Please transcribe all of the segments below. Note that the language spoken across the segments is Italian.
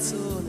sarà una canzone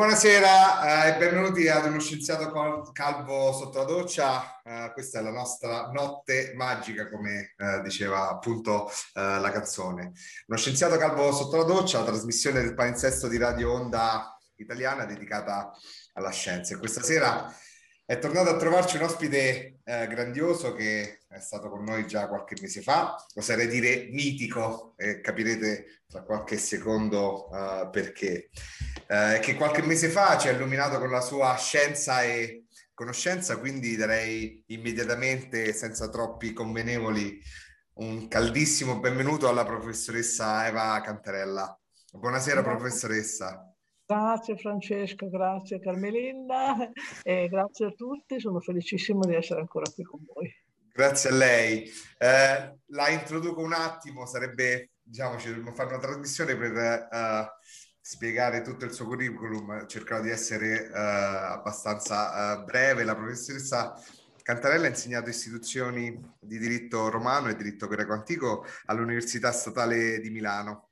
buonasera eh, e benvenuti ad uno scienziato calvo sotto la doccia. Eh, questa è la nostra notte magica, come eh, diceva appunto eh, la canzone. Uno scienziato calvo sotto la doccia, trasmissione del palinsesto di Radio Onda italiana dedicata alla scienza. E questa sera è tornato a trovarci un ospite eh, grandioso che è stato con noi già qualche mese fa, oserei dire mitico, e capirete tra qualche secondo eh, perché. Eh, che qualche mese fa ci ha illuminato con la sua scienza e conoscenza, quindi darei immediatamente, senza troppi convenevoli, un caldissimo benvenuto alla professoressa Eva Cantarella. Buonasera Grazie. professoressa. Grazie Francesco, grazie Carmelinda e grazie a tutti, sono felicissimo di essere ancora qui con voi. Grazie a lei. Eh, la introduco un attimo, sarebbe, diciamo, ci dovremmo fare una trasmissione per eh, spiegare tutto il suo curriculum, cercherò di essere eh, abbastanza eh, breve. La professoressa Cantarella ha insegnato istituzioni di diritto romano e diritto greco antico all'Università Statale di Milano.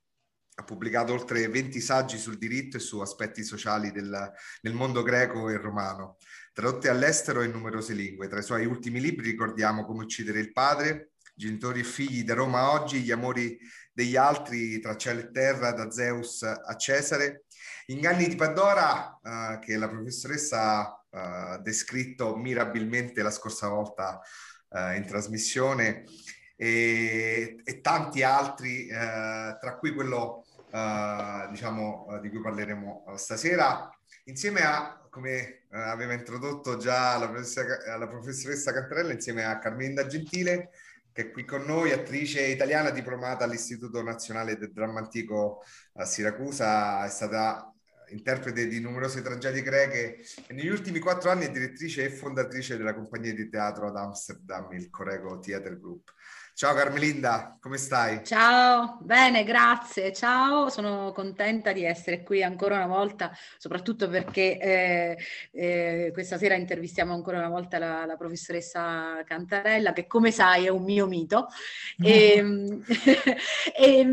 Ha pubblicato oltre 20 saggi sul diritto e su aspetti sociali del, nel mondo greco e romano, tradotti all'estero in numerose lingue. Tra i suoi ultimi libri ricordiamo Come uccidere il padre, Genitori e figli da Roma oggi, Gli amori degli altri tra cielo e terra, da Zeus a Cesare, Inganni di Pandora, eh, che la professoressa uh, descritto mirabilmente la scorsa volta uh, in trasmissione e, e tanti altri, uh, tra cui quello diciamo, di cui parleremo stasera, insieme a, come aveva introdotto già la professoressa, la professoressa Cantarella, insieme a Carmelinda Gentile, che è qui con noi, attrice italiana diplomata all'Istituto Nazionale del Dramma Antico a Siracusa, è stata interprete di numerose tragedie greche e negli ultimi quattro anni è direttrice e fondatrice della compagnia di teatro ad Amsterdam, il Corego Theater Group. Ciao Carmelinda, come stai? Ciao, bene, grazie. Ciao, sono contenta di essere qui ancora una volta, soprattutto perché eh, eh, questa sera intervistiamo ancora una volta la, la, professoressa Cantarella, che come sai è un mio mito. E, ehm, e,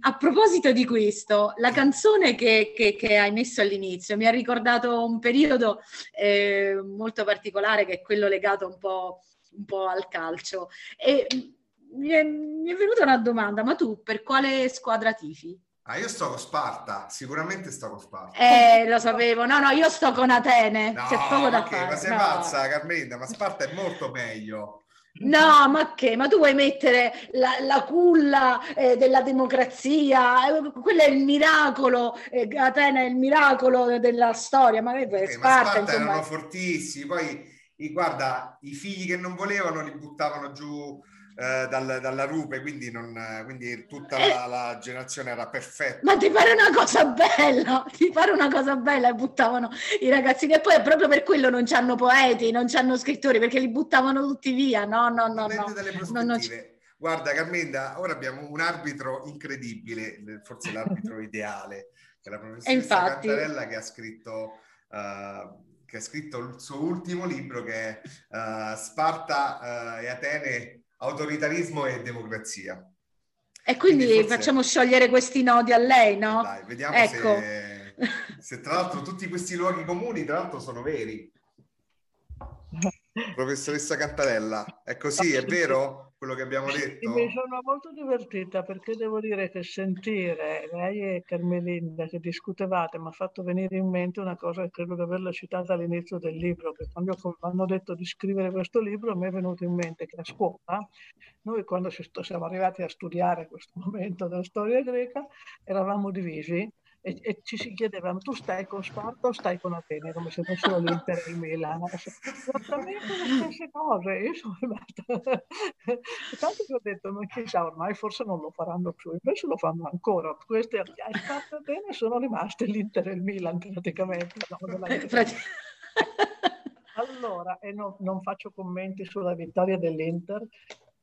a proposito di questo, la canzone che, che, che, hai messo all'inizio mi ha ricordato un periodo eh, molto particolare che è quello legato un po' un po' al calcio. E mi è, mi è venuta una domanda, ma tu per quale squadra tifi? Ah, io sto con Sparta, sicuramente sto con Sparta. Eh, lo sapevo. No, no, io sto con Atene. No, C'è poco da fare. Ma sei no. pazza, Carmenda, ma Sparta è molto meglio. No, ma che? Ma tu vuoi mettere la, la culla eh, della democrazia? Eh, quello è il miracolo, eh, Atene è il miracolo della storia. Ma, eh, Sparta, ma Sparta erano fortissimi, poi guarda, i figli che non volevano li buttavano giù eh, dal, dalla rupe, quindi, non, quindi tutta la, la, generazione era perfetta. Ma ti pare una cosa bella, ti pare una cosa bella e buttavano i ragazzini e poi proprio per quello non c'hanno poeti, non c'hanno scrittori perché li buttavano tutti via, no, no, no. no. Non, non Guarda Carmenda, ora abbiamo un arbitro incredibile, forse l'arbitro ideale, che è la professoressa infatti... Cantarella che ha scritto... Uh, che ha scritto il suo ultimo libro che è uh, Sparta uh, e Atene autoritarismo e democrazia. E quindi, quindi forse... facciamo sciogliere questi nodi a lei, no? Dai, vediamo ecco. se, se tra l'altro tutti questi luoghi comuni, tra l'altro, sono veri. Professoressa Cantarella, è così, è vero quello che abbiamo detto? Mi sono molto divertita perché devo dire che sentire lei e Carmelinda che discutevate mi ha fatto venire in mente una cosa che credo di averla citata all'inizio del libro, che quando hanno detto di scrivere questo libro mi è venuto in mente che a scuola, noi quando siamo arrivati a studiare questo momento della storia greca, eravamo divisi e, e, ci si chiedeva tu stai con Sparta o stai con Atene? Come se fossero l'Inter e il Milan. Esattamente le stesse cose. Io sono rimasta tanto che ho detto ma chissà ormai forse non lo faranno più. Invece lo fanno ancora. Queste Sparta e Atene sono rimaste l'Inter e il Milan praticamente no, allora e no, non faccio commenti sulla vittoria dell'Inter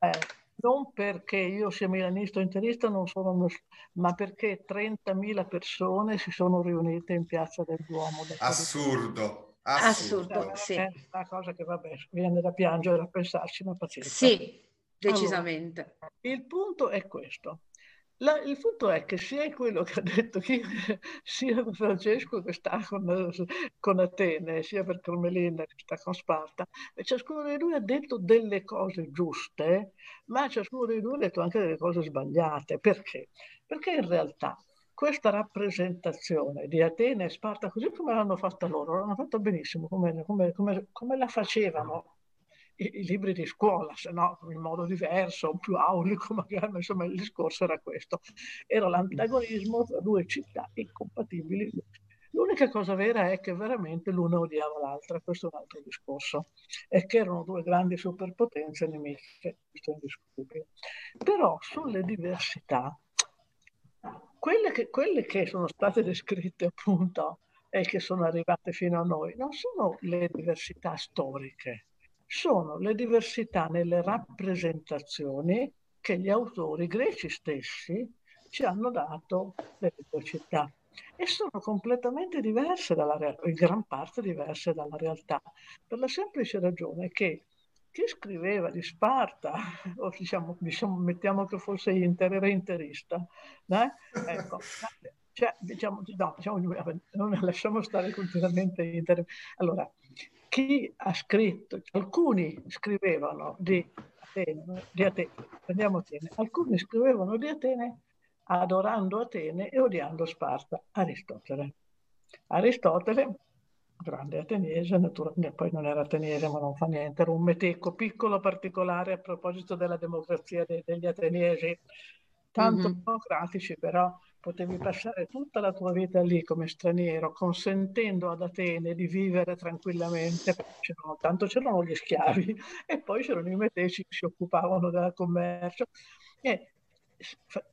eh, non perché io sia milanista o interista, non sono, ma perché 30.000 persone si sono riunite in piazza del Duomo. Assurdo, assurdo. assurdo sì. È una cosa che vabbè, viene da piangere a pensarci, ma pazienza. Sì, decisamente. Allora, il punto è questo. La, il punto è che sia quello che ha detto chi, sia Francesco che sta con, con, Atene, sia per Carmelina che sta con Sparta, e ciascuno dei due ha detto delle cose giuste, ma ciascuno dei due ha detto anche delle cose sbagliate. Perché? Perché in realtà questa rappresentazione di Atene e Sparta, così come l'hanno fatta loro, l'hanno fatta benissimo, come, come, come, come la facevano i, i, libri di scuola, se no in modo diverso, più aulico magari, ma insomma il discorso era questo. Era l'antagonismo tra due città incompatibili. L'unica cosa vera è che veramente l'una odiava l'altra, questo è un altro discorso, e che erano due grandi superpotenze nemiche, questo è indiscutibile. Però sulle diversità, quelle che, quelle che sono state descritte appunto e che sono arrivate fino a noi, non sono le diversità storiche, sono le diversità nelle rappresentazioni che gli autori greci stessi ci hanno dato delle due città e sono completamente diverse dalla in gran parte diverse dalla realtà, per la semplice ragione che chi scriveva di Sparta, o diciamo, diciamo mettiamo che fosse inter, era interista, eh? ecco, cioè, diciamo, no, diciamo, non lasciamo stare continuamente inter. Allora, chi ha scritto, alcuni scrivevano di Atene, di Atene, prendiamo Atene, alcuni scrivevano di Atene adorando Atene e odiando Sparta, Aristotele. Aristotele grande ateniese, poi non era ateniese ma non fa niente, era un meteco piccolo particolare a proposito della democrazia de- degli ateniesi, tanto mm-hmm. democratici però potevi passare tutta la tua vita lì come straniero, consentendo ad Atene di vivere tranquillamente, c'erano, tanto c'erano gli schiavi e poi c'erano i meteci che si occupavano del commercio. E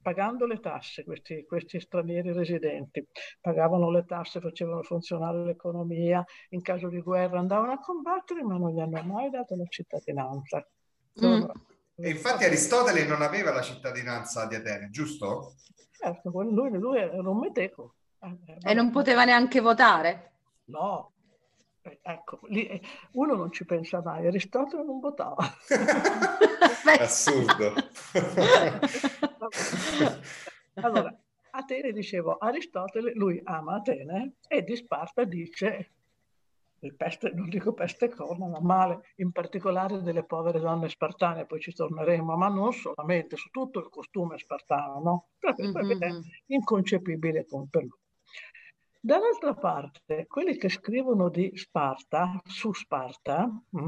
pagando le tasse, questi, questi, stranieri residenti, pagavano le tasse, facevano funzionare l'economia, in caso di guerra andavano a combattere, ma non gli hanno mai dato la cittadinanza. Mm. E infatti Aristotele non aveva la cittadinanza di Atene, giusto? Certo, lui, lui era un meteco. Eh, e non poteva neanche votare? No, eh, ecco, lì, eh, uno non ci pensa mai, Aristotele non votava. Assurdo. allora, Atene dicevo, Aristotele, lui ama Atene e di Sparta dice, peste, non dico peste corna, ma male, in particolare delle povere donne spartane, poi ci torneremo, ma non solamente, su tutto il costume spartano, no? Perché mm-hmm. è inconcepibile per lui. Dall'altra parte, quelli che scrivono di Sparta, su Sparta, mm,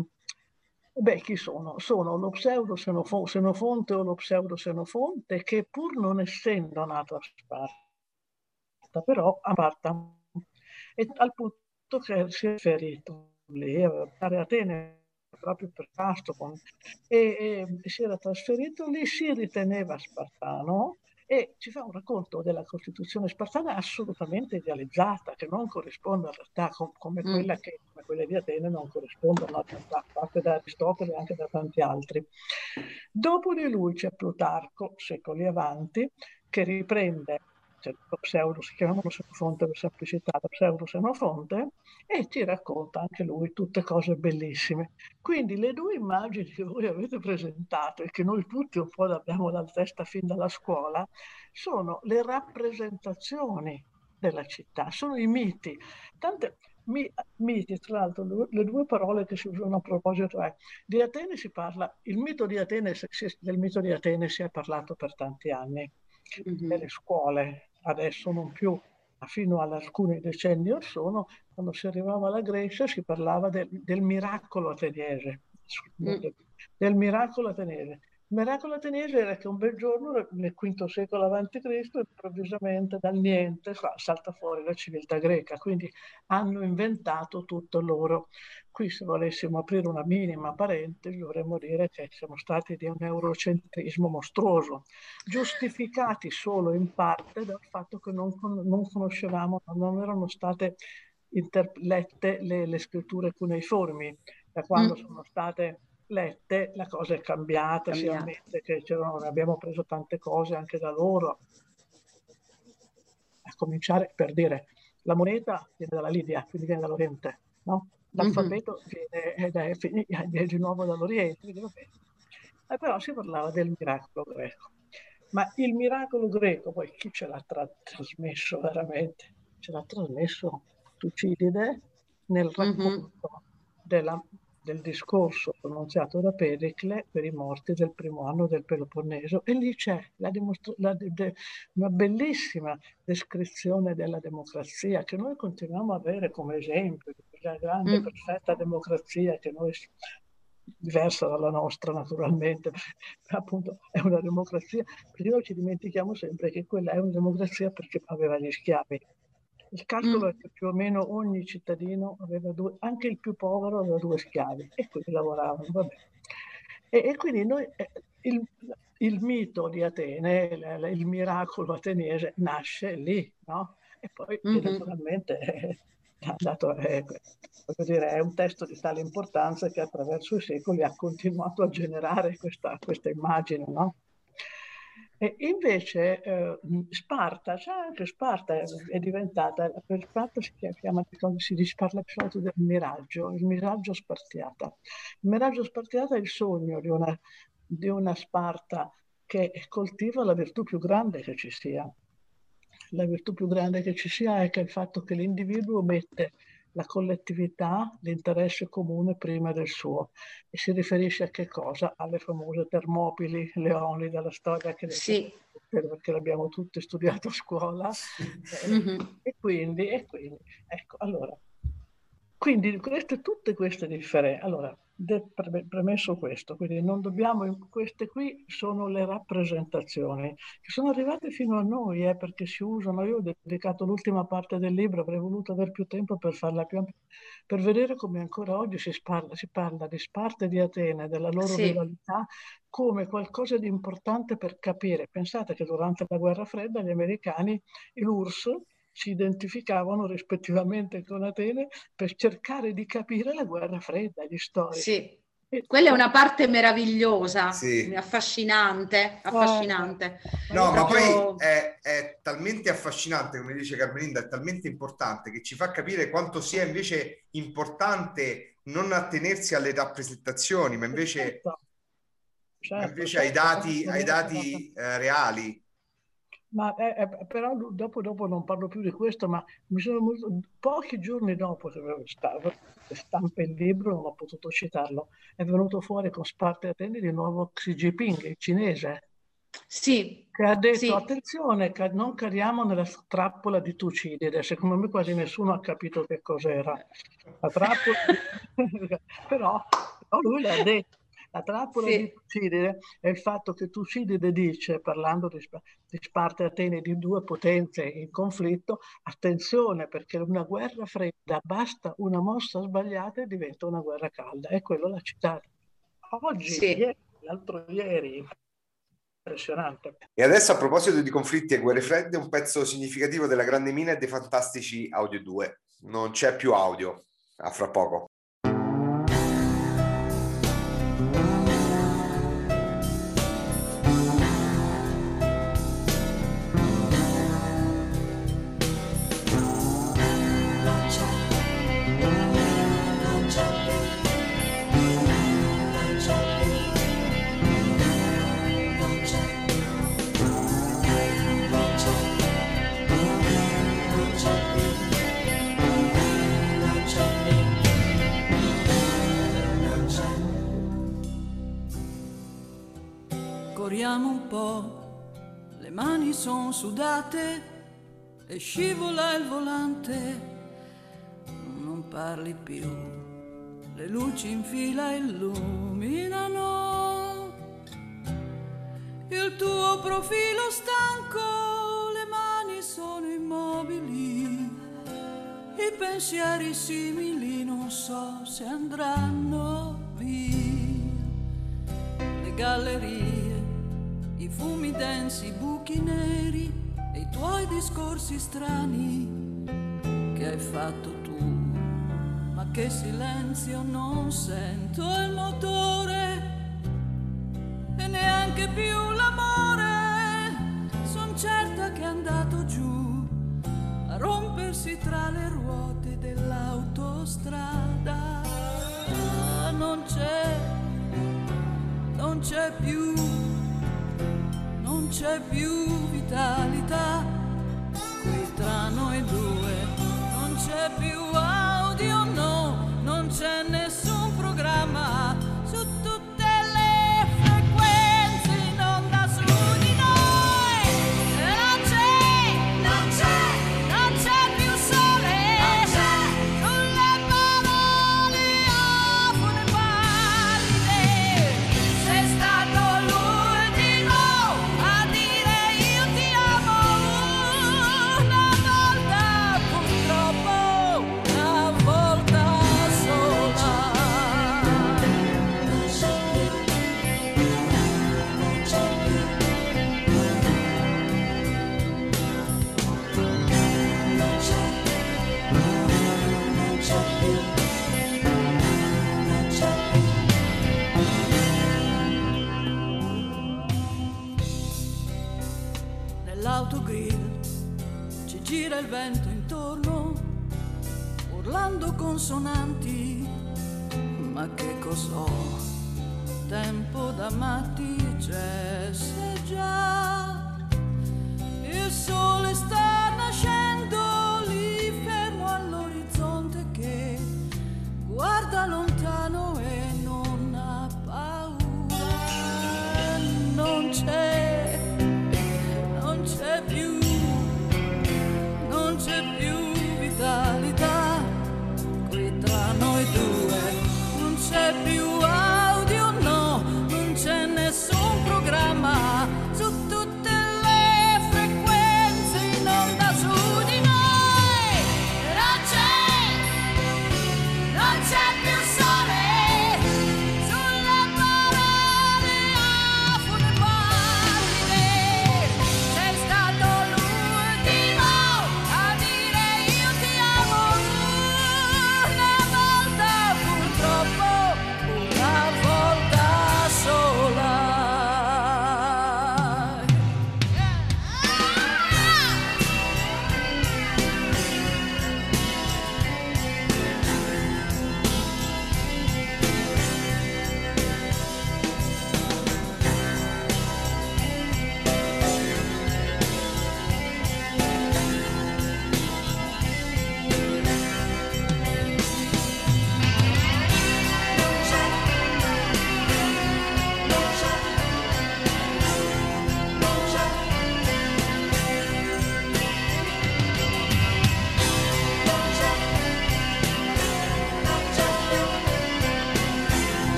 beh, chi sono? Sono lo pseudo-senofonte o lo pseudo-senofonte che pur non essendo nato a Sparta, però a Sparta, e al punto che si è ferito lì, a Atene proprio per con, e, e si era trasferito lì, si riteneva spartano, e ci fa un racconto della Costituzione spartana assolutamente idealizzata, che non corrisponde alla realtà com- come, mm. quella che, come quelle di Atene non corrispondono alla realtà, fatte da Aristotele e anche da tanti altri. Dopo di lui c'è Plutarco, secoli avanti, che riprende cioè, pseudo, si chiamano Senofonte per semplicità, da pseudo Senofonte, e ti racconta anche lui tutte cose bellissime. Quindi le due immagini che voi avete presentato e che noi tutti un po' abbiamo dalla testa fin dalla scuola, sono le rappresentazioni della città, sono i miti. Tante, miti, tra l'altro, le due parole che si usano a proposito è di Atene si parla, il mito di Atene, del mito di Atene si è parlato per tanti anni mm-hmm. nelle scuole, adesso non più, ma fino ad alcuni decenni or sono, quando si arrivava alla Grecia si parlava del, del miracolo ateniese, mm. del miracolo ateniese. Il miracolo ateniese era che un bel giorno, nel V secolo a.C., improvvisamente dal niente salta fuori la civiltà greca, quindi hanno inventato tutto loro. Qui se volessimo aprire una minima parentesi dovremmo dire che siamo stati di un eurocentrismo mostruoso, giustificati solo in parte dal fatto che non, non conoscevamo, non erano state lette le, le scritture cuneiformi, da quando mm. sono state lette la cosa è cambiata, cambiata. si ammette che abbiamo preso tante cose anche da loro. A cominciare per dire, la moneta viene dalla Libia, quindi viene dall'Oriente, no? L'alfabeto mm-hmm. viene, viene, viene, di nuovo dall'Oriente, quindi va bene. Eh, però si parlava del miracolo greco. Ma il miracolo greco, poi chi ce l'ha tra- trasmesso veramente? Ce l'ha trasmesso Tucidide nel mm-hmm. racconto mm-hmm. della del discorso pronunziato da Pericle per i morti del primo anno del Peloponneso. E lì c'è la la de- una bellissima descrizione della democrazia che noi continuiamo a avere come esempio di quella grande, mm. perfetta democrazia che noi diversa dalla nostra naturalmente, appunto è una democrazia, perché noi ci dimentichiamo sempre che quella è una democrazia perché aveva gli schiavi, il calcolo mm. è che più o meno ogni cittadino aveva due, anche il più povero aveva due schiavi e quindi lavoravano. Vabbè. E, e quindi noi, eh, il, il, mito di Atene, il, il, miracolo ateniese nasce lì, no? E poi mm-hmm. naturalmente è, andato, è, dire, è, un testo di tale importanza che attraverso i secoli ha continuato a generare questa, questa immagine, no? E invece eh, Sparta, cioè anche Sparta è, diventata, per Sparta si chiama, si parla solito del miraggio, il miraggio spartiata. Il miraggio spartiata è il sogno di una, di una Sparta che coltiva la virtù più grande che ci sia. La virtù più grande che ci sia è che il fatto che l'individuo mette la collettività, l'interesse comune prima del suo. E si riferisce a che cosa? Alle famose Termopili, Leoni della storia che sì. perché l'abbiamo tutte studiato a scuola. Mm-hmm. E quindi, e quindi, ecco, allora, quindi queste, tutte queste differenze. Allora, premesso questo, quindi non dobbiamo, queste qui sono le rappresentazioni che sono arrivate fino a noi eh, perché si usano, io ho dedicato l'ultima parte del libro, avrei voluto avere più tempo per farla più ampia, per vedere come ancora oggi si parla, si parla di Sparta e di Atene, della loro sì. rivalità come qualcosa di importante per capire. Pensate che durante la guerra fredda gli americani, l'URSS, si identificavano rispettivamente con Atene per cercare di capire la guerra fredda, gli storici. Sì. Quella è una parte meravigliosa, sì. affascinante, affascinante. No, ma poi è, è, talmente affascinante, come dice Carmelinda, è talmente importante che ci fa capire quanto sia invece importante non attenersi alle rappresentazioni, ma invece, certo. Certo, invece certo. ai dati, ai dati eh, reali. Ma eh, eh, però dopo, dopo, non parlo più di questo, ma mi sono molto, pochi giorni dopo che stavo, stampa il libro, non ho potuto citarlo, è venuto fuori con Sparta e Atene di nuovo Xi Jinping, il cinese. Sì. Che ha detto, sì. attenzione, non cadiamo nella trappola di Tucidide. Secondo me quasi nessuno ha capito che cos'era. La trappola, però, però lui l'ha detto la trappola sì. di Tucidide è il fatto che Tucidide dice, parlando di, di Sparta e Atene, di due potenze in conflitto, attenzione perché una guerra fredda, basta una mossa sbagliata e diventa una guerra calda. E quello l'ha citato. Oggi, sì. ieri, l'altro ieri, impressionante. E adesso a proposito di conflitti e guerre fredde, un pezzo significativo della Grande Mina e dei Fantastici Audio 2. Non c'è più audio, a fra poco. Corriamo un po', le mani sono sudate e scivola il volante, non parli più, le luci in fila illuminano. Il tuo profilo stanco, le mani sono immobili, i pensieri simili non so se andranno via, le gallerie i fumi densi, i buchi neri e i tuoi discorsi strani che hai fatto tu. Ma che silenzio non sento il motore e neanche più l'amore. Son certa che è andato giù a rompersi tra le ruote dell'autostrada. Non c'è, non c'è più non c'è più vitalità. Qui tra noi due, non c'è più audio, no, non c'è nessun vento intorno, urlando consonanti, ma che cos'ho? Tempo da matti c'è se già il sole sta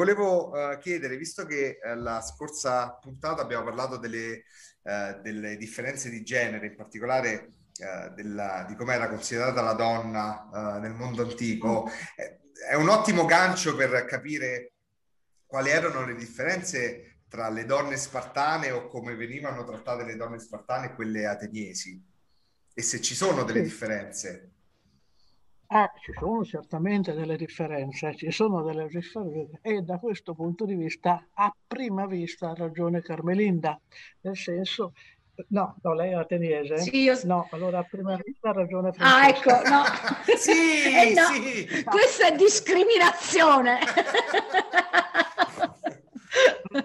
Volevo eh, chiedere, visto che eh, la scorsa puntata abbiamo parlato delle, eh, delle differenze di genere, in particolare della- di come era considerata la donna nel mondo antico, è un ottimo gancio per capire quali erano le differenze tra le donne spartane o come venivano trattate le donne spartane e quelle ateniesi, e se ci sono delle differenze. Eh, ci sono certamente delle differenze, ci sono delle differenze e da questo punto di vista, a prima vista, ha ragione Carmelinda, nel senso, no, no, lei è ateniese? Sì, io... No, allora a prima vista ha ragione Ah, ecco, Francesca. no. Sì, Eh, no, sì. Questa è discriminazione.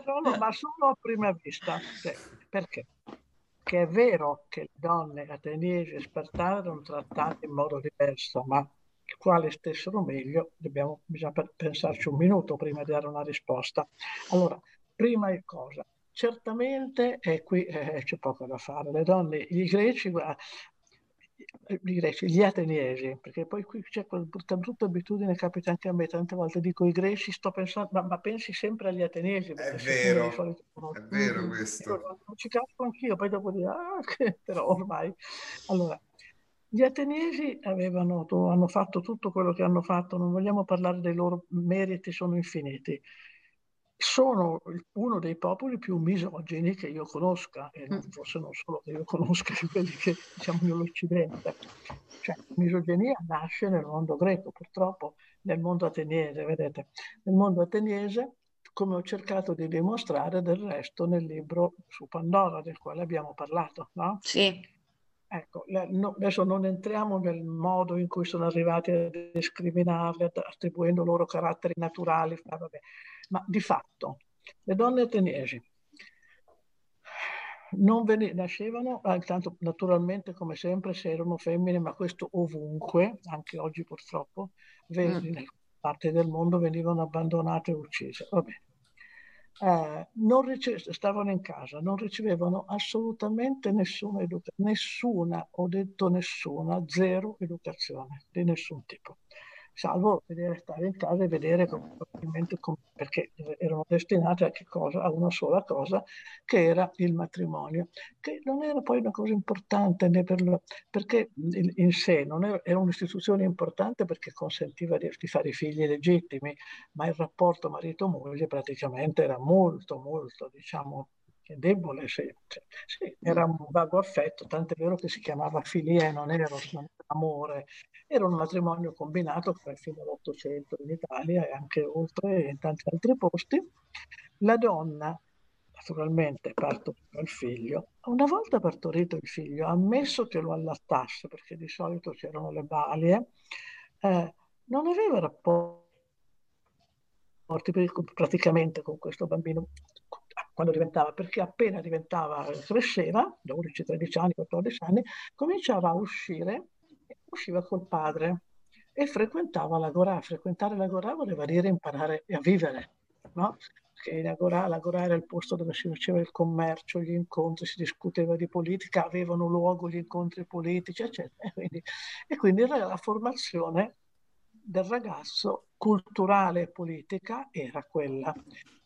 Solo- ma solo a prima vista. Cioè, perché? Che è vero che le donne ateniesi e spartane erano trattate in modo diverso, ma quale stessero meglio, dobbiamo, bisogna pe- pensarci un minuto prima di dare una risposta. Allora, prima cosa, certamente, e qui eh, c'è poco da fare, le donne, i greci, guarda, i greci, gli ateniesi, perché poi qui c'è quella brutta, brutta abitudine, capita anche a me, tante volte dico i greci, sto pensando, ma, ma pensi sempre agli ateniesi, È vero, solito è vero questo. non ci casco anch'io, poi dopo dico, ah, che- però ormai. Allora, gli ateniesi avevano, hanno fatto tutto quello che hanno fatto, non vogliamo parlare dei loro meriti, sono infiniti. Sono uno dei popoli più misogini che io conosca, e Mm. forse non solo che io conosca, quelli che diciamo nell'Occidente. Cioè, misoginia nasce nel mondo greco, purtroppo nel mondo ateniese, vedete. Nel mondo ateniese, come ho cercato di dimostrare del resto nel libro su Pandora, del quale abbiamo parlato, no? Sì, Ecco, adesso non entriamo nel modo in cui sono arrivati a discriminarle, att- attribuendo loro caratteri naturali, ma vabbè. Ma di fatto le donne ateniesi non nascevano, ah, intanto naturalmente come sempre se erano femmine, ma questo ovunque, anche oggi purtroppo, Mm. nelle parti del mondo venivano abbandonate e uccise. Va bene. Eh, rice- stavano in casa, non ricevevano assolutamente nessuna educazione, nessuna, ho detto nessuna, zero educazione di nessun tipo, salvo vedere stare in casa e vedere com- probabilmente com- perché erano destinate a cosa? A una sola cosa, che era il matrimonio, che non era poi una cosa importante né per lo- perché in, sé non era, era un'istituzione importante perché consentiva di, di fare figli legittimi, ma il rapporto marito-moglie praticamente era molto, molto, diciamo, debole, sì, sì, era un vago affetto, tant'è vero che si chiamava filia e non era amore, era un matrimonio combinato fino all'Ottocento in Italia e anche oltre in tanti altri posti. La donna, naturalmente, partoriva il figlio. Una volta partorito il figlio, ammesso che lo allattasse, perché di solito c'erano le balie, eh, non aveva rapporti praticamente con questo bambino quando diventava, perché appena diventava, cresceva, 12, 13 anni, 14 anni, cominciava a uscire, usciva col padre e frequentava l'agorà. Frequentare l'agorà voleva dire imparare a vivere, no? Perché l'agorà, l'agorà era il posto dove si faceva il commercio, gli incontri, si discuteva di politica, avevano luogo gli incontri politici, eccetera. E quindi, e quindi era la formazione del ragazzo culturale e politica era quella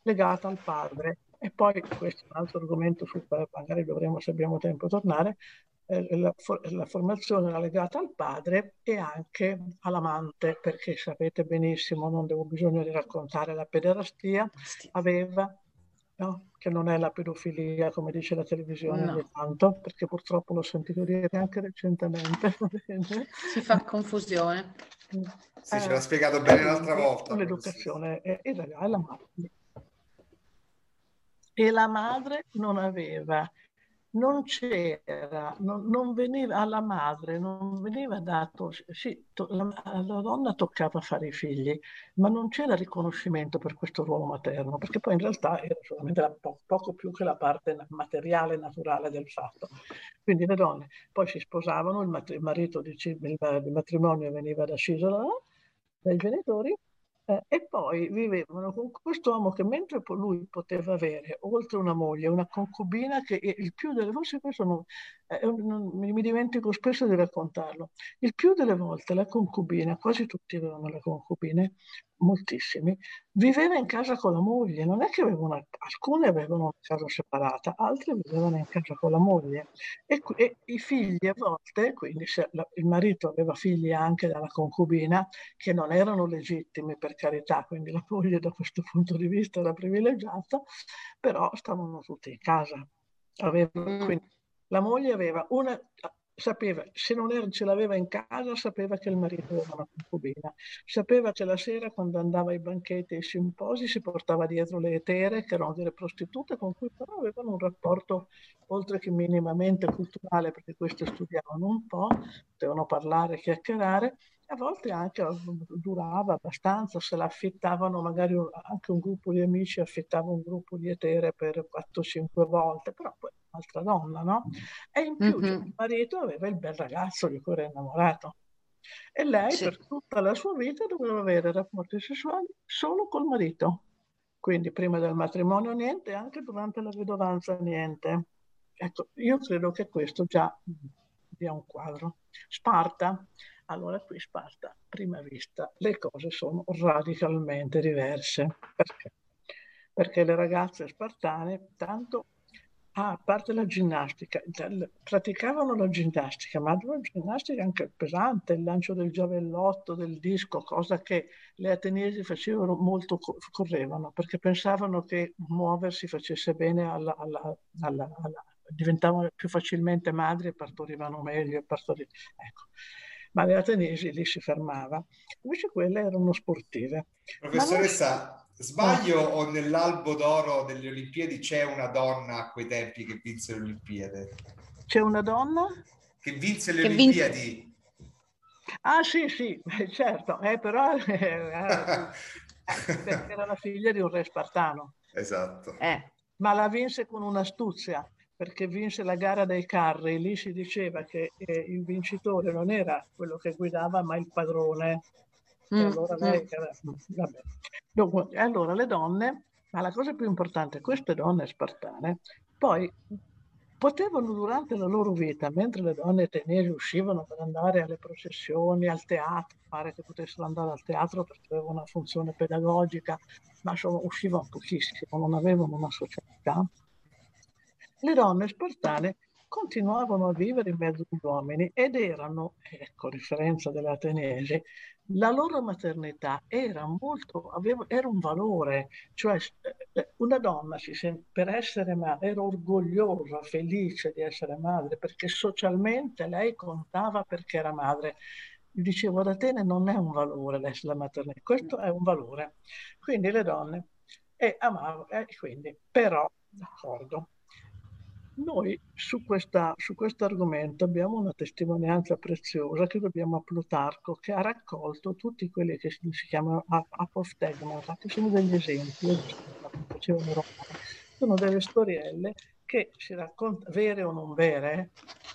legata al padre e poi, questo è un altro argomento sul quale magari dovremo, se abbiamo tempo, tornare, eh, la, la, formazione era legata al padre e anche all'amante, perché sapete benissimo, non devo bisogno di raccontare, la pederastia aveva, no? che non è la pedofilia come dice la televisione no. ogni tanto, perché purtroppo l'ho sentito dire anche recentemente. Si fa confusione. Sì, eh, ce l'ha spiegato bene l'altra volta. L'educazione è, è, è la madre e la madre non aveva, non c'era, non, non veniva alla madre, non veniva dato, sì, to, la, la, donna toccava fare i figli, ma non c'era riconoscimento per questo ruolo materno, perché poi in realtà era solamente la, po, poco più che la parte materiale naturale del fatto. Quindi le donne poi si sposavano, il, mat- il marito, il, il matrimonio veniva da, dai genitori eh, e poi vivevano con quest'uomo che mentre lui poteva avere, oltre una moglie, una concubina che il più delle volte, questo non, eh, non, mi dimentico spesso di raccontarlo, il più delle volte la concubina, quasi tutti avevano le concubine, moltissimi, viveva in casa con la moglie, non è che avevano, alcune avevano una casa separata, altre vivevano in casa con la moglie e, e i figli a volte, quindi se la, il marito aveva figli anche dalla concubina, che non erano legittimi per carità, quindi la moglie da questo punto di vista era privilegiata, però stavano tutti in casa. Avevano, mm. quindi, la moglie aveva una, sapeva, se non era, ce l'aveva in casa, sapeva che il marito aveva una concubina, sapeva che la sera quando andava ai banchetti e ai simposi si portava dietro le etere, che erano delle prostitute con cui però avevano un rapporto oltre che minimamente culturale, perché queste studiavano un po', potevano parlare, chiacchierare, a volte anche durava abbastanza, se l'affittavano magari anche un gruppo di amici affittava un gruppo di etere per 4-5 volte, però poi un'altra donna, no? E in più mm-hmm. il marito aveva il bel ragazzo di cui era innamorato. E lei sì. per tutta la sua vita doveva avere rapporti sessuali solo col marito. Quindi prima del matrimonio niente, anche durante la vedovanza niente. Ecco, io credo che questo già dia un quadro. Sparta, allora qui Sparta, a prima vista, le cose sono radicalmente diverse. Perché? Perché le ragazze spartane, tanto Ah, a parte la ginnastica, praticavano la ginnastica, ma una ginnastica anche pesante, il lancio del giavellotto, del disco, cosa che le ateniesi facevano molto, correvano, perché pensavano che muoversi facesse bene alla, alla, alla, alla diventavano più facilmente madri e partorivano meglio. Partori... Ecco. Ma le ateniesi lì si fermava. Invece quelle erano sportive. Professoressa, Sbaglio o nell'albo d'oro delle Olimpiadi c'è una donna a quei tempi che vinse le Olimpiadi? C'è una donna? Che vinse le che Olimpiadi. Vinse... Ah sì, sì, certo, eh, però eh, eh, era la figlia di un re spartano. Esatto. Eh, ma la vinse con un'astuzia, perché vinse la gara dei carri. Lì si diceva che eh, il vincitore non era quello che guidava, ma il padrone. Mm, allora, lei, mm. Dunque, allora le donne, ma la cosa più importante, queste donne spartane, poi potevano durante la loro vita, mentre le donne tenesi uscivano per andare alle processioni, al teatro, pare che potessero andare al teatro perché avevano una funzione pedagogica, ma insomma uscivano pochissimo, non avevano una socialità. Le donne spartane continuavano a vivere in mezzo agli uomini ed erano, ecco, a differenza delle ateniesi, la loro maternità era molto, aveva, era un valore, cioè eh, una donna per essere madre era orgogliosa, felice di essere madre, perché socialmente lei contava perché era madre. Dicevo, ad Atene non è un valore la maternità, questo è un valore. Quindi le donne, e amavo, e quindi, però, d'accordo, noi su, questa, su questo argomento abbiamo una testimonianza preziosa che dobbiamo a Plutarco, che ha raccolto tutti quelli che si, si chiamano apostegmata, che sono degli esempi, sono delle storielle che si raccontano, vere o non vere,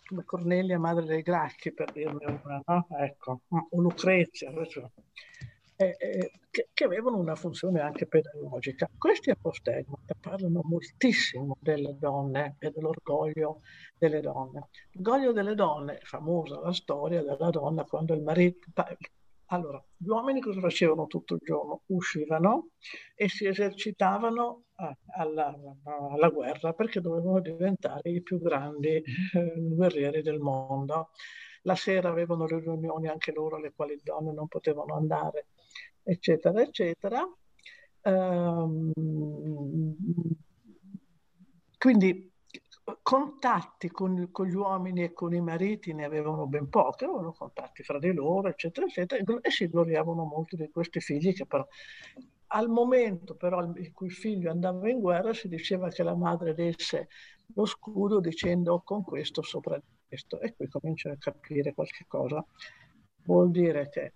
come Cornelia, madre dei Gracchi, per dirne una, no? ecco, o Lucrezia, eh, eh, che, che, avevano una funzione anche pedagogica. Questi apostegmata parlano moltissimo delle donne e dell'orgoglio delle donne. L'orgoglio delle donne, famosa la storia della donna quando il marito... Allora, gli uomini cosa facevano tutto il giorno? Uscivano e si esercitavano eh, alla, alla, guerra perché dovevano diventare i più grandi eh, guerrieri del mondo. La sera avevano le riunioni anche loro alle quali le donne non potevano andare eccetera, eccetera. Um, quindi contatti con, con, gli uomini e con i mariti ne avevano ben pochi, avevano contatti fra di loro, eccetera, eccetera, e si gloriavano molto di questi figli che però al momento però in cui il figlio andava in guerra si diceva che la madre desse lo scudo dicendo con questo sopra questo e qui comincia a capire qualche cosa. Vuol dire che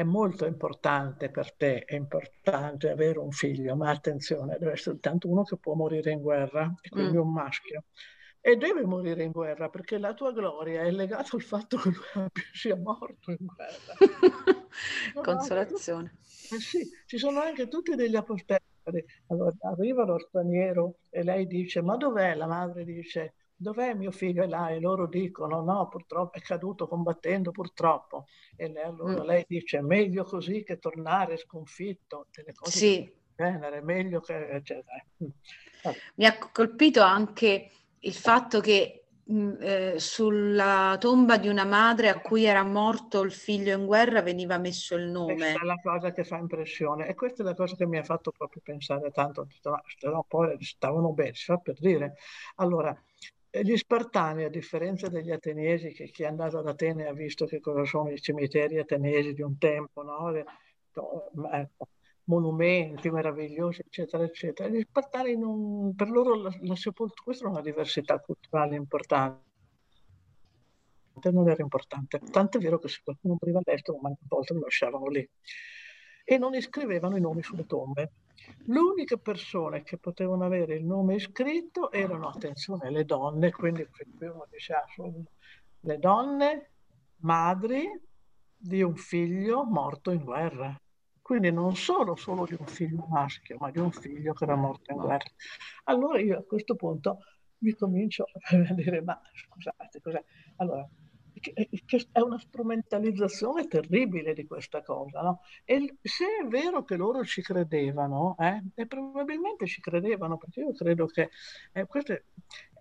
è molto importante per te, è importante avere un figlio, ma attenzione, deve essere tanto uno che può morire in guerra, e quindi mm. un maschio. E deve morire in guerra perché la tua gloria è legata al fatto che lui sia morto in guerra. Consolazione. Eh sì, ci sono anche tutti degli apostoli. Allora, arriva lo straniero e lei dice, ma dov'è? La madre dice, dov'è mio figlio? E là, e loro dicono, no, purtroppo è caduto combattendo, purtroppo. E lei, allora mm. lei dice, meglio così che tornare sconfitto, delle cose sì. genere, meglio che... Eccetera. Mm. Mi ha colpito anche il fatto che mh, mm, eh, sulla tomba di una madre a cui era morto il figlio in guerra veniva messo il nome. Questa è la cosa che fa impressione e questa è la cosa che mi ha fatto proprio pensare tanto, no, poi stavano bene, si fa per dire. Allora, gli Spartani, a differenza degli Ateniesi, che chi è andato ad Atene ha visto che cosa sono i cimiteri ateniesi di un tempo, no? Ecco, monumenti meravigliosi, eccetera, eccetera. Gli Spartani, non, per loro la, la sepoltura, questa è una diversità culturale importante non era importante. Tanto è vero che se qualcuno moriva all'estero, ma a volte lo lasciavano lì. E non iscrivevano i nomi sulle tombe. Le uniche persone che potevano avere il nome iscritto erano, attenzione, le donne, quindi uno ah, le donne madri di un figlio morto in guerra. Quindi non solo, solo di un figlio maschio, ma di un figlio che era morto in guerra. Allora io a questo punto mi comincio a dire, ma scusate, cos'è? Allora, che è una strumentalizzazione terribile di questa cosa. No? E se è vero che loro ci credevano, eh, e probabilmente ci credevano, perché io credo che eh, questo è,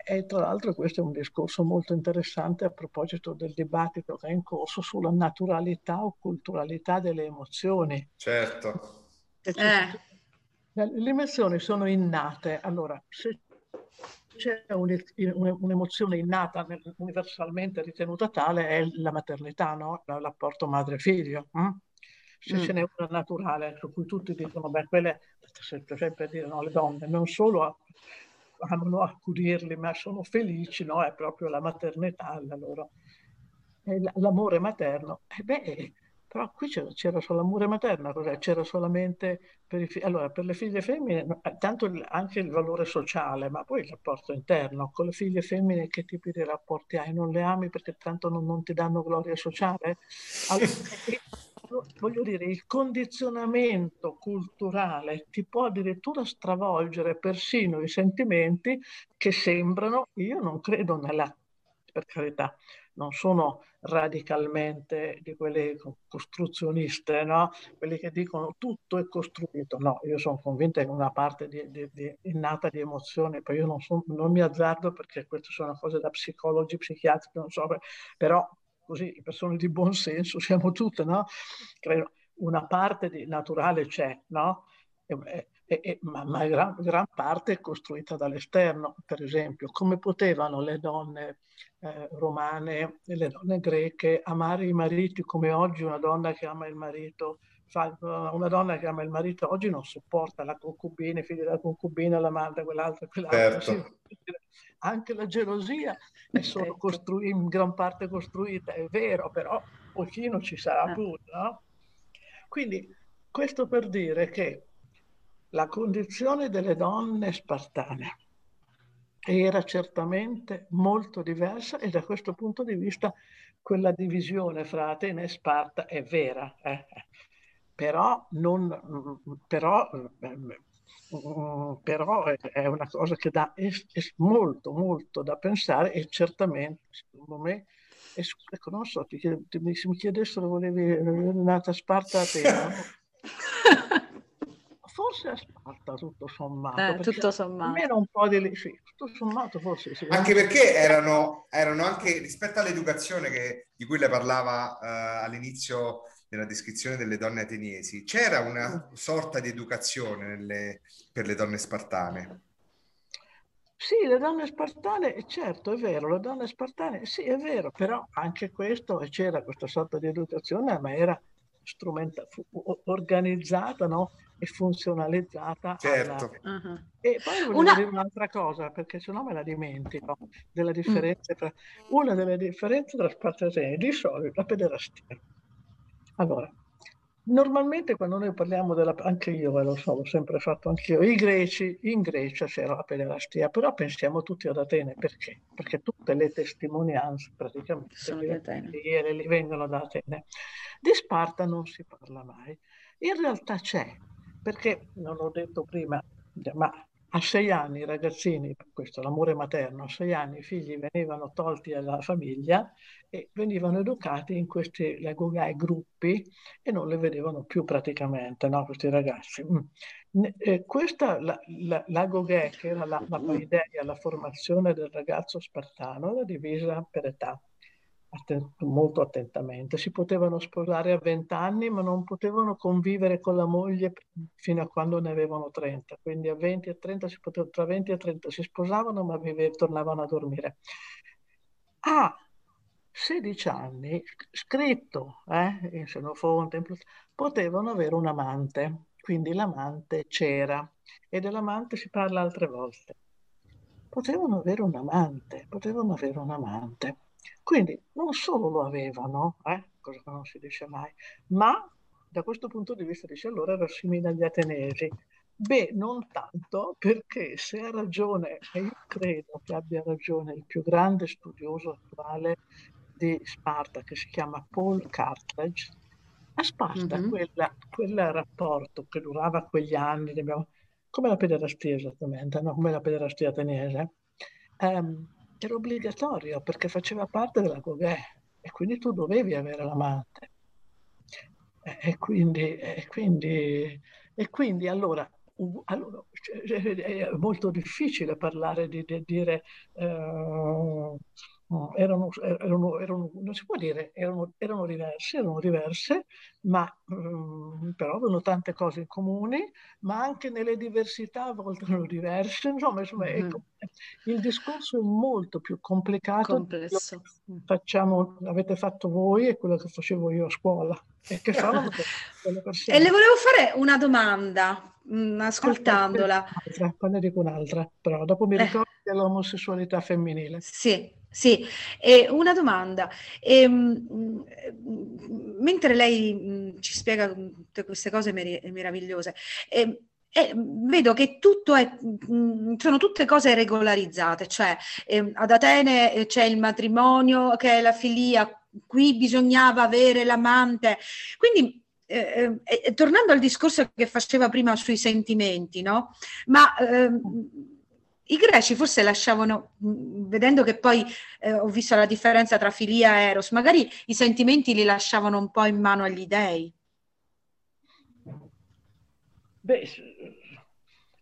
e tra l'altro questo è un discorso molto interessante a proposito del dibattito che è in corso sulla naturalità o culturalità delle emozioni. Certo. Eh. Le emozioni sono innate. Allora, se c'è un'emozione innata, universalmente ritenuta tale, è la maternità, no? l'apporto madre-figlio. Hm? Se mm. ce n'è una naturale su cui tutti dicono, beh, quelle, sempre dire, no, le donne non solo amano accudirli, ma sono felici, no? È proprio la maternità, la loro, l'amore materno. E beh, però qui c'era, c'era solo l'amore materno, c'era solamente per, i, allora, per le figlie femmine, eh, tanto anche il valore sociale, ma poi il rapporto interno. Con le figlie femmine che tipi di rapporti hai? Non le ami perché tanto non, non ti danno gloria sociale? Allora, voglio dire, il condizionamento culturale ti può addirittura stravolgere persino i sentimenti che sembrano, io non credo nella, per carità, non sono radicalmente di quelle costruzioniste, no? quelli che dicono tutto è costruito. No, io sono convinta in una parte di, di, di innata di emozione, poi io non, so, non, mi azzardo perché queste sono cose da psicologi, psichiatri, non so, però così, le persone di buon senso siamo tutte, no? Credo una parte di naturale c'è, no? E, e, e, ma, ma gran, gran, parte è costruita dall'esterno, per esempio, come potevano le donne eh, romane e le donne greche amare i mariti come oggi una donna che ama il marito una donna che ama il marito oggi non sopporta la concubina, i figli della concubina, l'amante, quell'altra, quell'altra. Certo. Anche la gelosia è solo costru- in gran parte costruita, è vero, però pochino ci sarà ah. pure, no? Quindi questo per dire che la condizione delle donne spartane era certamente molto diversa e da questo punto di vista quella divisione fra Atene e Sparta è vera. Eh? però, non, però, però è una cosa che dà molto, molto da pensare e certamente, secondo me, è, ecco, non so, ti, ti, se mi chiedessero volevi nata a Sparta a Atene, forse a Sparta tutto sommato. Eh, tutto sommato. Almeno un po' di... Sì, tutto sommato forse sì. Anche perché erano, erano anche, rispetto all'educazione che, di cui le parlava uh, all'inizio nella descrizione delle donne ateniesi, c'era una sorta di educazione nelle, per le donne spartane. Sì, le donne spartane, certo, è vero, le donne spartane, sì, è vero, però anche questo, c'era questa sorta di educazione, ma era strumenta- organizzata no? E funzionalizzata. Certo. Alla... Uh-huh. E poi volevo Una... dire un'altra cosa, perché se no me la dimentico, della differenza mm. tra... Una delle differenze tra Spartatene di solito la pederastia. Allora, normalmente quando noi parliamo della... anche io, eh, lo so, l'ho sempre fatto anch'io, i greci, in Grecia c'era la pederastia, però pensiamo tutti ad Atene, perché? Perché tutte le testimonianze praticamente Sono di Atene. Ieri, vengono da Atene. Di Sparta non si parla mai. In realtà c'è, perché non l'ho detto prima, ma a sei anni i ragazzini, questo l'amore materno, a sei anni i figli venivano tolti alla famiglia e venivano educati in questi lagogai gruppi e non le vedevano più praticamente, no, questi ragazzi. Mm. Eh, questa, la, la, l'agogè, che era la, la paideia, la formazione del ragazzo spartano, era divisa per età molto attentamente. Si potevano sposare a 20 anni, ma non potevano convivere con la moglie fino a quando ne avevano 30. Quindi a 20 e 30 si poteva, tra 20 e 30 si sposavano, ma vive, tornavano a dormire. A 16 anni, scritto eh, in Senofonte, potevano avere un amante. Quindi l'amante c'era e dell'amante si parla altre volte. Potevano avere un amante, potevano avere un amante. Quindi non solo lo avevano, eh, cosa che non si dice mai, ma da questo punto di vista dice allora era simile agli ateniesi. Beh, non tanto, perché se ha ragione, e io credo che abbia ragione il più grande studioso attuale di Sparta, che si chiama Paul Cartledge, a Sparta mm-hmm. quella, quel rapporto che durava quegli anni, come la pederastia esattamente, no? come la pederastia ateniese, um, era obbligatorio perché faceva parte della Gogè e quindi tu dovevi avere l'amante. E quindi, e quindi, e quindi allora, allora, cioè, è molto difficile parlare di, di dire erano, erano, erano, non si può dire, erano, erano diverse, erano diverse, ma um, però avevano tante cose in comune, ma anche nelle diversità a volte erano diverse. Insomma, insomma mm-hmm. ecco, il discorso è molto più complicato. Complesso. Facciamo, avete fatto voi e quello che facevo io a scuola. E, che fanno e le volevo fare una domanda, mh, mm, ascoltandola. Ah, poi ne dico un'altra, però dopo mi eh. ricordo eh. Dell'omosessualità femminile. Sì, sì, e una domanda. E, mh, mentre lei mh, ci spiega tutte queste cose mer- meravigliose, e, e vedo che tutto è, sono tutte cose regolarizzate, cioè eh, ad Atene eh, c'è il matrimonio, che è la filia, qui bisognava avere l'amante. Quindi eh, eh tornando al discorso che faceva prima sui sentimenti, no? Ma ehm, i greci forse lasciavano, vedendo che poi eh, ho visto la differenza tra filia e eros, magari i sentimenti li lasciavano un po' in mano agli dei. Beh,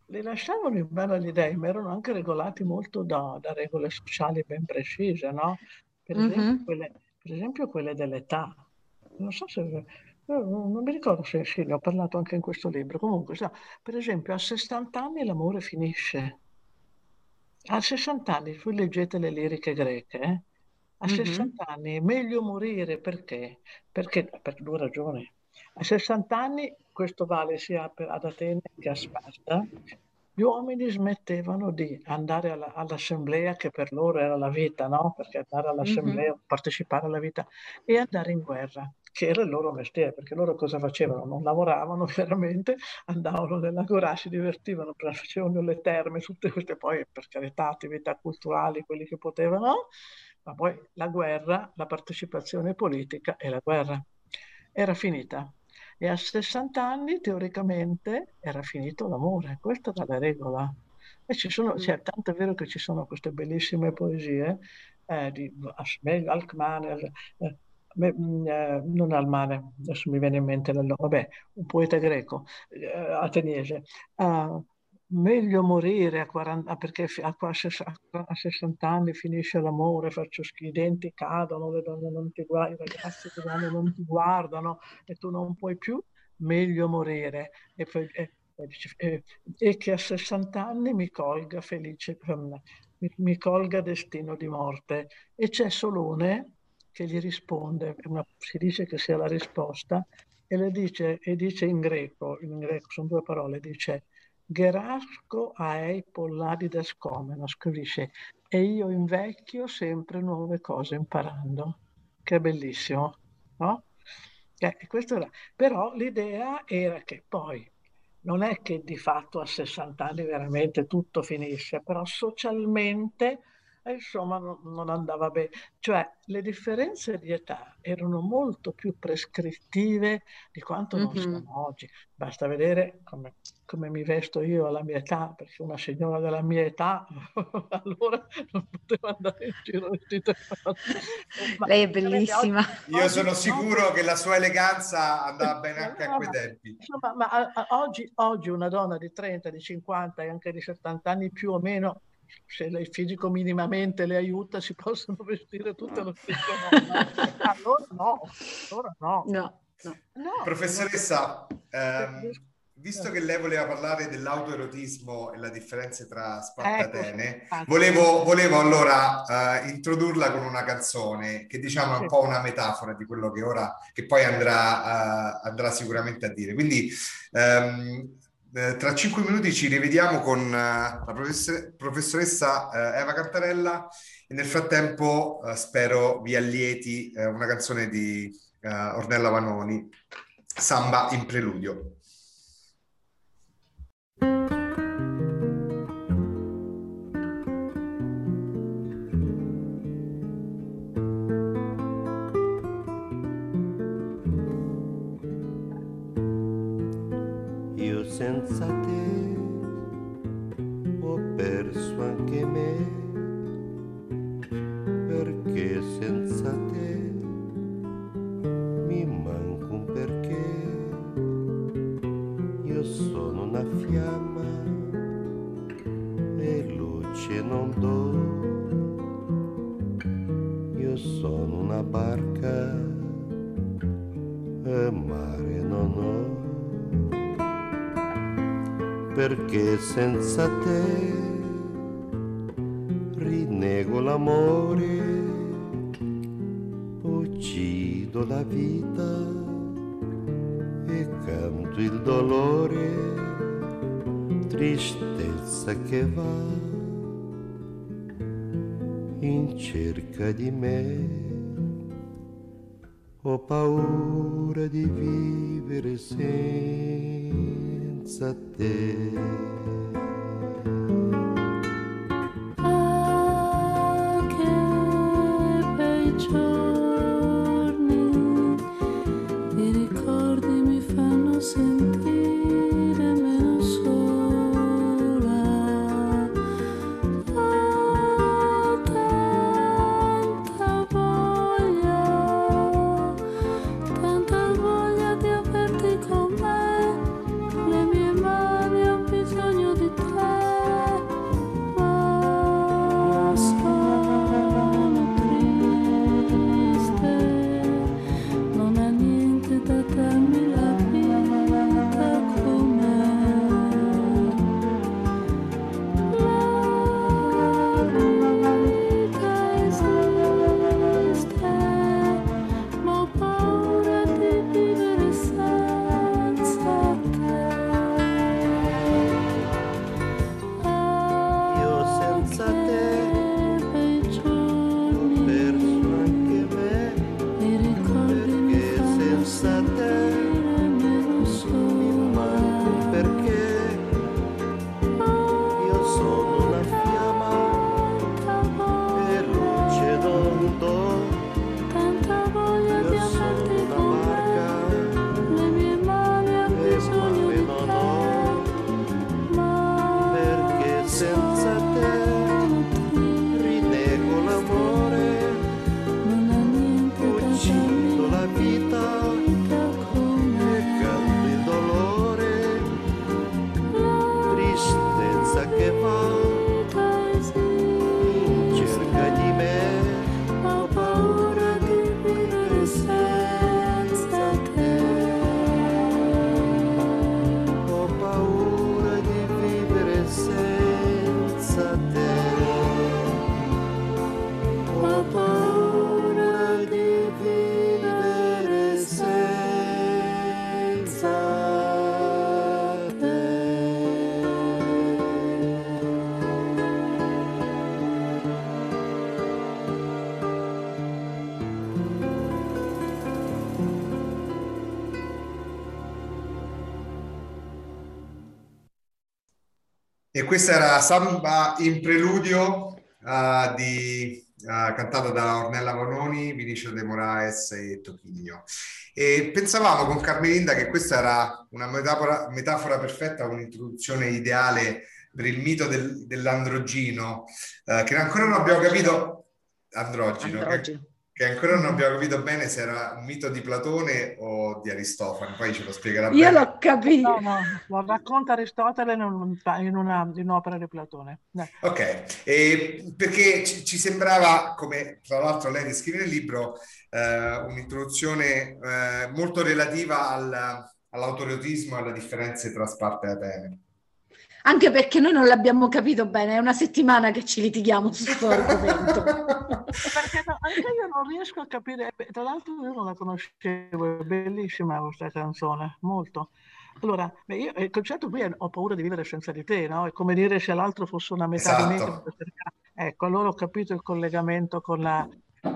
li lasciavano in mano agli dei, ma erano anche regolati molto da, da regole sociali ben precise, no? Per esempio, mm-hmm. quelle, per esempio quelle dell'età. Non so se non mi ricordo se sì, ne ho parlato anche in questo libro. Comunque, per esempio, a 60 anni l'amore finisce. A 60 anni, voi leggete le liriche greche, eh? a 60 mm-hmm. anni è meglio morire perché? Perché per due ragioni. A 60 anni, questo vale sia per, ad Atene che a Sparta, gli uomini smettevano di andare alla, all'assemblea, che per loro era la vita, no? Perché andare all'assemblea, mm-hmm. partecipare alla vita, e andare in guerra che era il loro mestiere, perché loro cosa facevano? Non lavoravano veramente, andavano nell'agorà, si divertivano, facevano le terme, tutte queste poi per carità attività culturali, quelli che potevano, ma poi la guerra, la partecipazione politica e la guerra era finita. E a 60 anni teoricamente era finito l'amore, questa era la regola. E ci sono, cioè, tanto è vero che ci sono queste bellissime poesie eh, di Alkmaar, eh, Beh, mm, eh, non al mare, adesso mi viene in mente vabbè, un poeta greco, eh, ateniese. Uh, meglio morire a 40, perché a, a, 60 anni finisce l'amore, faccio schifo, i denti cadono, le donne non ti guardano, i ragazzi che vanno non ti guardano e tu non puoi più, meglio morire. E, poi, e, e, e che a 60 anni mi colga felice, mi, mi colga destino di morte. E c'è Solone che gli risponde, una, si dice che sia la risposta, e le dice, e dice in greco, in greco sono due parole, dice Gerasco aei polladides comenos, che e io invecchio sempre nuove cose imparando. Che bellissimo, no? Eh, era. Però l'idea era che poi non è che di fatto a 60 anni veramente tutto finisce, però socialmente e insomma non, non andava bene. Cioè le differenze di età erano molto più prescrittive di quanto non mm-hmm. siano oggi. Basta vedere come, come, mi vesto io alla mia età, perché una signora della mia età allora non poteva andare in giro vestita. Lei è bellissima. Oggi, io sono sicuro che la sua eleganza andava bene anche a quei tempi. Insomma, ma a, a, oggi, oggi una donna di 30, di 50 e anche di 70 anni più o meno se il fisico minimamente le aiuta, si possono vestire tutte allo stesso modo. allora no, allora no. no. no. no Professoressa, ehm, visto che lei voleva parlare dell'autoerotismo e la differenza tra Sparta ecco, e Atene, volevo, volevo, allora uh, introdurla con una canzone che diciamo è un po' una metafora di quello che ora, che poi andrà, uh, andrà sicuramente a dire. Quindi um, eh, tra cinque minuti ci rivediamo con uh, la professor- professoressa uh, Eva Cantarella e nel frattempo spero vi allieti una canzone di Ornella Vanoni, Samba in preludio. Senza te rinnego l'amore, uccido la vita e canto il dolore, tristezza che va cerca di me. Ho paura di vivere senza te. Questa era Samba in preludio uh, di, uh, cantata da Ornella Vanoni, Vinicio De Moraes e Tochigno. E pensavamo con Carmelinda che questa era una metafora, metafora perfetta, un'introduzione ideale per il mito del, dell'androgino, uh, che ancora non abbiamo capito. Androgino. androgino. Che, che ancora non abbiamo capito bene se era un mito di Platone o di Aristofane, poi ce lo spiegherà Io bene. l'ho capito. No, no, lo racconta Aristotele in, un, in, una, in un'opera di Platone. Eh. Ok, e perché ci, ci, sembrava, come tra l'altro lei descrive nel libro, eh, un'introduzione eh, molto relativa al, all'autoriotismo e alle differenze tra Sparta e Atene anche perché noi non l'abbiamo capito bene, è una settimana che ci litighiamo su questo argomento. perché no, anche io non riesco a capire, tra l'altro io non la conoscevo, è bellissima questa canzone, molto. Allora, io, il concetto qui è ho paura di vivere senza di te, no? È come dire se l'altro fosse una metà esatto. di me. Esatto. Ecco, allora ho capito il collegamento con la,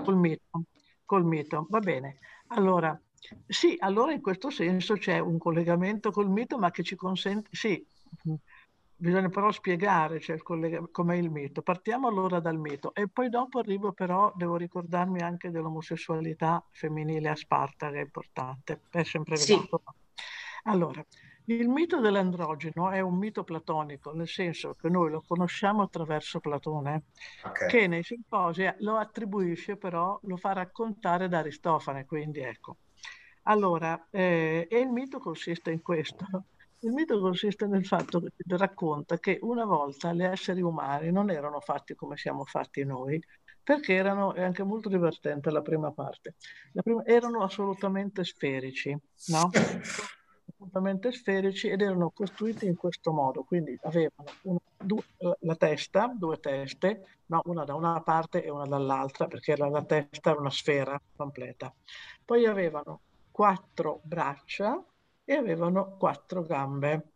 col, mito, col mito. Va bene. Allora, sì, allora in questo senso c'è un collegamento col mito, ma che ci consente, sì, Bisogna però spiegare cioè, collega- com'è il mito. Partiamo allora dal mito e poi dopo arrivo però, devo ricordarmi anche dell'omosessualità femminile a Sparta, che è importante, è sempre sì. Allora, il mito dell'androgeno è un mito platonico, nel senso che noi lo conosciamo attraverso Platone, okay. che nei simposi lo attribuisce però, lo fa raccontare da Aristofane, quindi ecco. Allora, eh, e il mito consiste in questo, il mito consiste nel fatto che racconta che una volta gli esseri umani non erano fatti come siamo fatti noi, perché erano, è anche molto divertente la prima parte, la prima, erano assolutamente sferici, no? assolutamente sferici ed erano costruiti in questo modo, quindi avevano una, due, la testa, due teste, no? una da una parte e una dall'altra, perché la, la testa era una sfera completa. Poi avevano quattro braccia, e avevano quattro gambe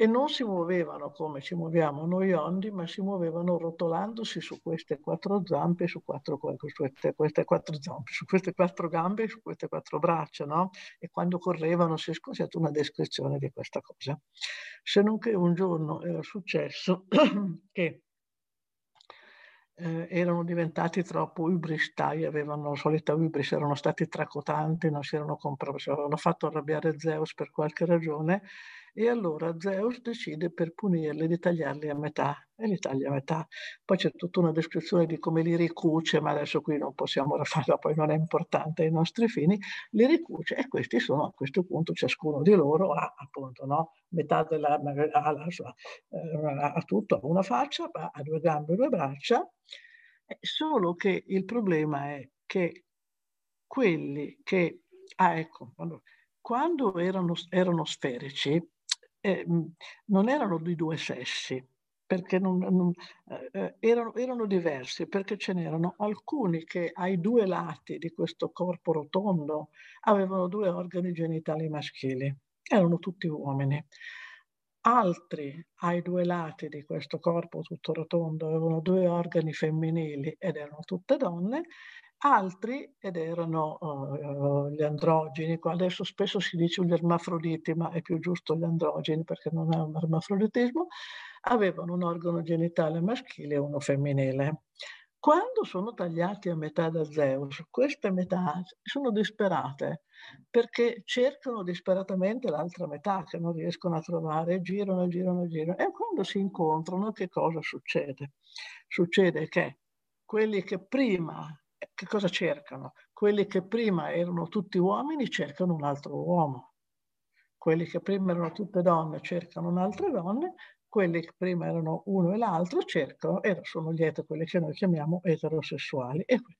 e non si muovevano come ci muoviamo noi ondi, ma si muovevano rotolandosi su queste quattro zampe, su quattro, queste, queste quattro zampe, su queste quattro gambe, su queste quattro braccia, no? E quando correvano si è scoperta una descrizione di questa cosa. Se non che un giorno era successo che eh, erano diventati troppo ubristai, avevano la solita ubris, erano stati tracotanti, non si erano comprati, avevano fatto arrabbiare Zeus per qualche ragione e allora Zeus decide per punirli di tagliarli a metà e li taglia a metà. Poi c'è tutta una descrizione di come li ricuce, ma adesso qui non possiamo farla, poi non è importante ai nostri fini, li ricuce e questi sono a questo punto ciascuno di loro ha appunto no, metà della ha, la sua, eh, ha tutto, ha una faccia, ha due gambe, due braccia, solo che il problema è che quelli che, ah ecco, quando erano, erano sferici, eh, non erano di due sessi, perché non, non, eh, eh, erano, erano, diversi, perché ce n'erano alcuni che ai due lati di questo corpo rotondo avevano due organi genitali maschili, erano tutti uomini. Altri ai due lati di questo corpo tutto rotondo avevano due organi femminili ed erano tutte donne altri, ed erano uh, gli androgeni, adesso spesso si dice gli ermafroditi, ma è più giusto gli androgeni perché non è un ermafroditismo, avevano un organo genitale maschile e uno femminile. Quando sono tagliati a metà da Zeus, queste metà sono disperate perché cercano disperatamente l'altra metà che non riescono a trovare, girano, girano, girano. E quando si incontrano, che cosa succede? Succede che quelli che prima che cosa cercano? Quelli che prima erano tutti uomini cercano un altro uomo. Quelli che prima erano tutte donne cercano un'altra donna, quelli che prima erano uno e l'altro cercano, e sono gli etero, quelli che noi chiamiamo eterosessuali. E qui,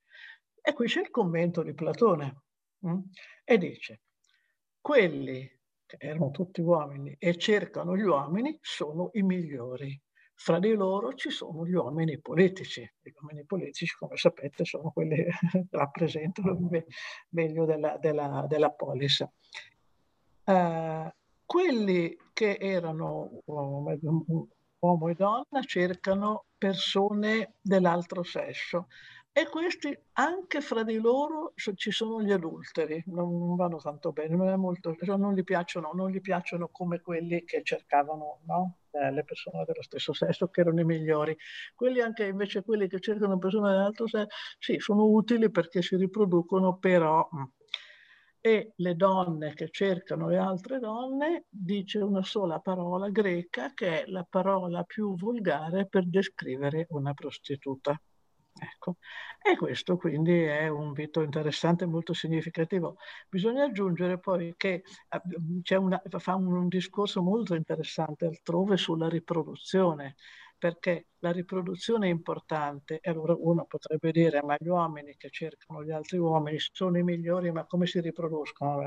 e qui c'è il commento di Platone, mh? Mm? e dice, quelli che erano tutti uomini e cercano gli uomini sono i migliori fra di loro ci sono gli uomini politici. Gli uomini politici, come sapete, sono quelli che rappresentano il meglio della, della, della polis. Uh, quelli che erano uomo, uomo e donna cercano persone dell'altro sesso, E questi anche fra di loro ci sono gli adulteri, non, non vanno tanto bene, non, molto, cioè non, gli piacciono, non gli piacciono come quelli che cercavano no? eh, le persone dello stesso sesso, che erano i migliori. Quelli anche invece quelli che cercano persone dell'altro sesso, sì, sono utili perché si riproducono, però mm, e le donne che cercano le altre donne dice una sola parola greca che è la parola più volgare per descrivere una prostituta. Ecco. E questo quindi è un vito interessante e molto significativo. Bisogna aggiungere poi che eh, c'è una, fa un, un discorso molto interessante altrove sulla riproduzione perché la riproduzione è importante. E allora uno potrebbe dire ma gli uomini che cercano gli altri uomini sono i migliori ma come si riproducono?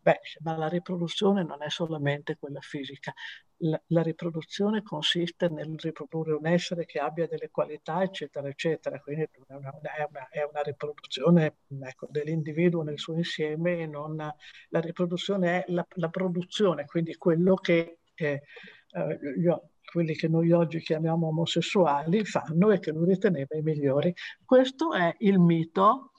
Beh, ma la riproduzione non è solamente quella fisica, la, la, riproduzione consiste nel riprodurre un essere che abbia delle qualità eccetera eccetera, quindi è una, è una, è una riproduzione ecco, dell'individuo nel suo insieme e non la riproduzione è la, la produzione, quindi quello che eh, eh, quelli che noi oggi chiamiamo omosessuali fanno e che lui riteneva i migliori. Questo è il mito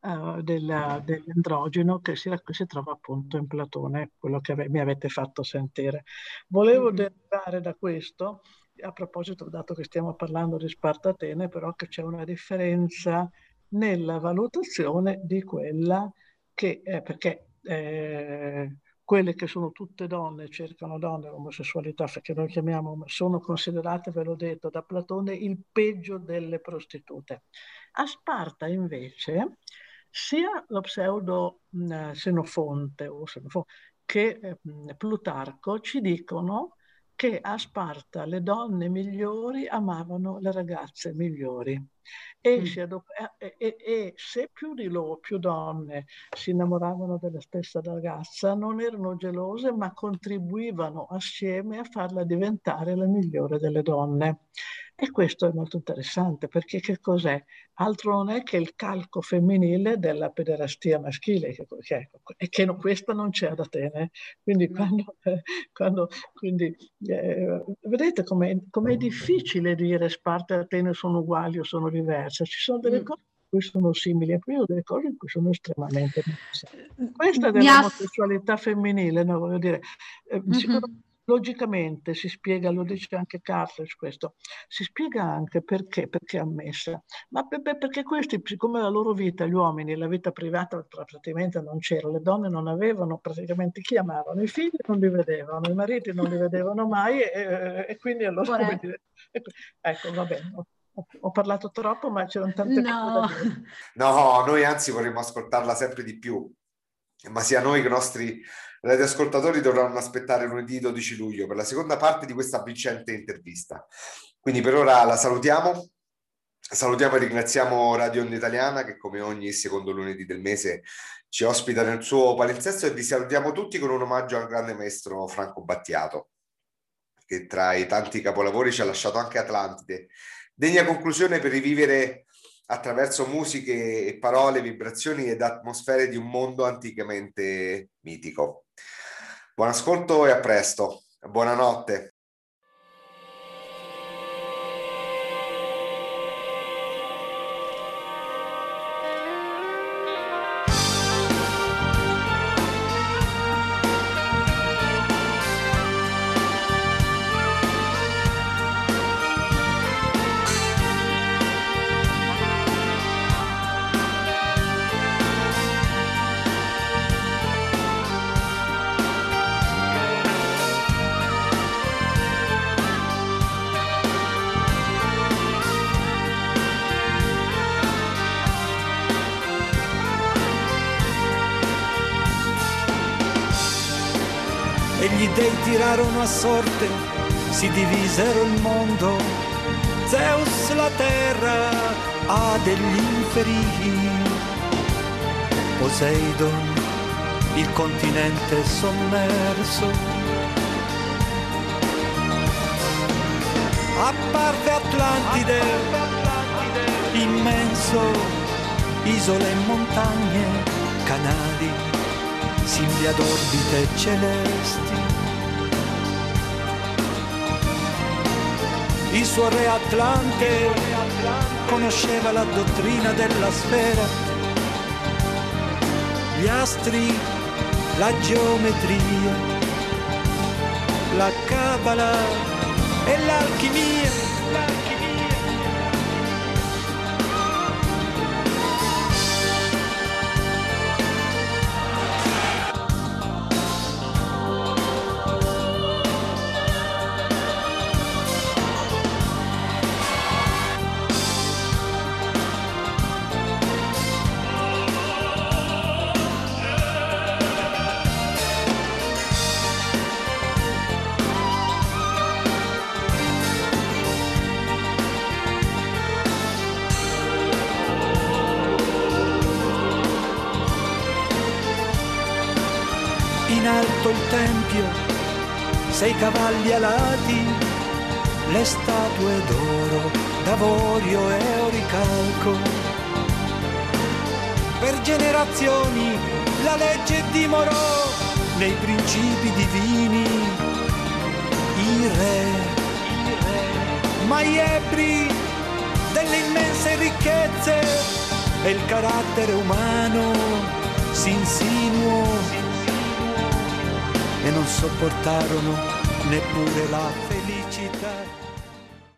uh, del, dell'androgeno che si, che si, trova appunto in Platone, quello che ave, mi avete fatto sentire. Volevo mm-hmm. derivare da questo, a proposito, dato che stiamo parlando di Sparta Atene, però che c'è una differenza nella valutazione di quella che, eh, perché eh, quelle che sono tutte donne, cercano donne, l'omosessualità, perché noi chiamiamo, sono considerate, ve l'ho detto, da Platone il peggio delle prostitute. A Sparta invece sia lo pseudo mh, Xenofonte o Xenofonte, che mh, Plutarco ci dicono che a Sparta le donne migliori amavano le ragazze migliori. E, mm. adop- e, e, e, se più di loro, più donne, si innamoravano della stessa ragazza, non erano gelose, ma contribuivano assieme a farla diventare la migliore delle donne. E questo è molto interessante perché che cos'è? Altro non è che il calco femminile della pederastia maschile, che, che, e che no, questa non c'è ad Atene. Quindi, no. quando, eh, quando, quindi eh, vedete com'è, com'è, difficile dire Sparta e Atene sono uguali o sono diverse. Ci sono delle mm. cose in cui sono simili e poi delle cose in cui sono estremamente diverse. Questa è dell'omosessualità femminile, no, voglio dire, eh, mm-hmm Logicamente si spiega, lo dice anche Carles questo, si spiega anche perché, perché è ammessa, ma perché questi, siccome la loro vita, gli uomini, la vita privata praticamente non c'era, le donne non avevano praticamente chi amavano, i figli non li vedevano, i mariti non li vedevano mai e, e quindi allora... Come dire, ecco, va bene. Ho, ho parlato troppo, ma c'erano tante no. cose. No, noi anzi vorremmo ascoltarla sempre di più, ma sia noi che i nostri radioascoltatori dovranno aspettare lunedì 12 luglio per la seconda parte di questa vincente intervista. Quindi per ora la salutiamo. Salutiamo e ringraziamo Radio Onda Italiana che come ogni secondo lunedì del mese ci ospita nel suo palinsesto e vi salutiamo tutti con un omaggio al grande maestro Franco Battiato che tra i tanti capolavori ci ha lasciato anche Atlantide. Degna conclusione per rivivere attraverso musiche e parole, vibrazioni ed atmosfere di un mondo anticamente mitico. Buon ascolto e a presto. Buonanotte. A sorte, si divisero il mondo. Zeus la terra ha degli inferi. Poseidon il continente sommerso. A parte Atlantide, immenso, isole e montagne, canali, simili ad orbite celesti il suo re Atlante conosceva la dottrina della sfera, gli astri, la geometria, la cabala e l'alchimia. Cavalli alati, le statue d'oro, d'avorio e oricalco. Per generazioni la legge dimorò nei principi divini, i re, i re, ma gli ebri delle immense ricchezze e il carattere umano si insinuò e non sopportarono neppure la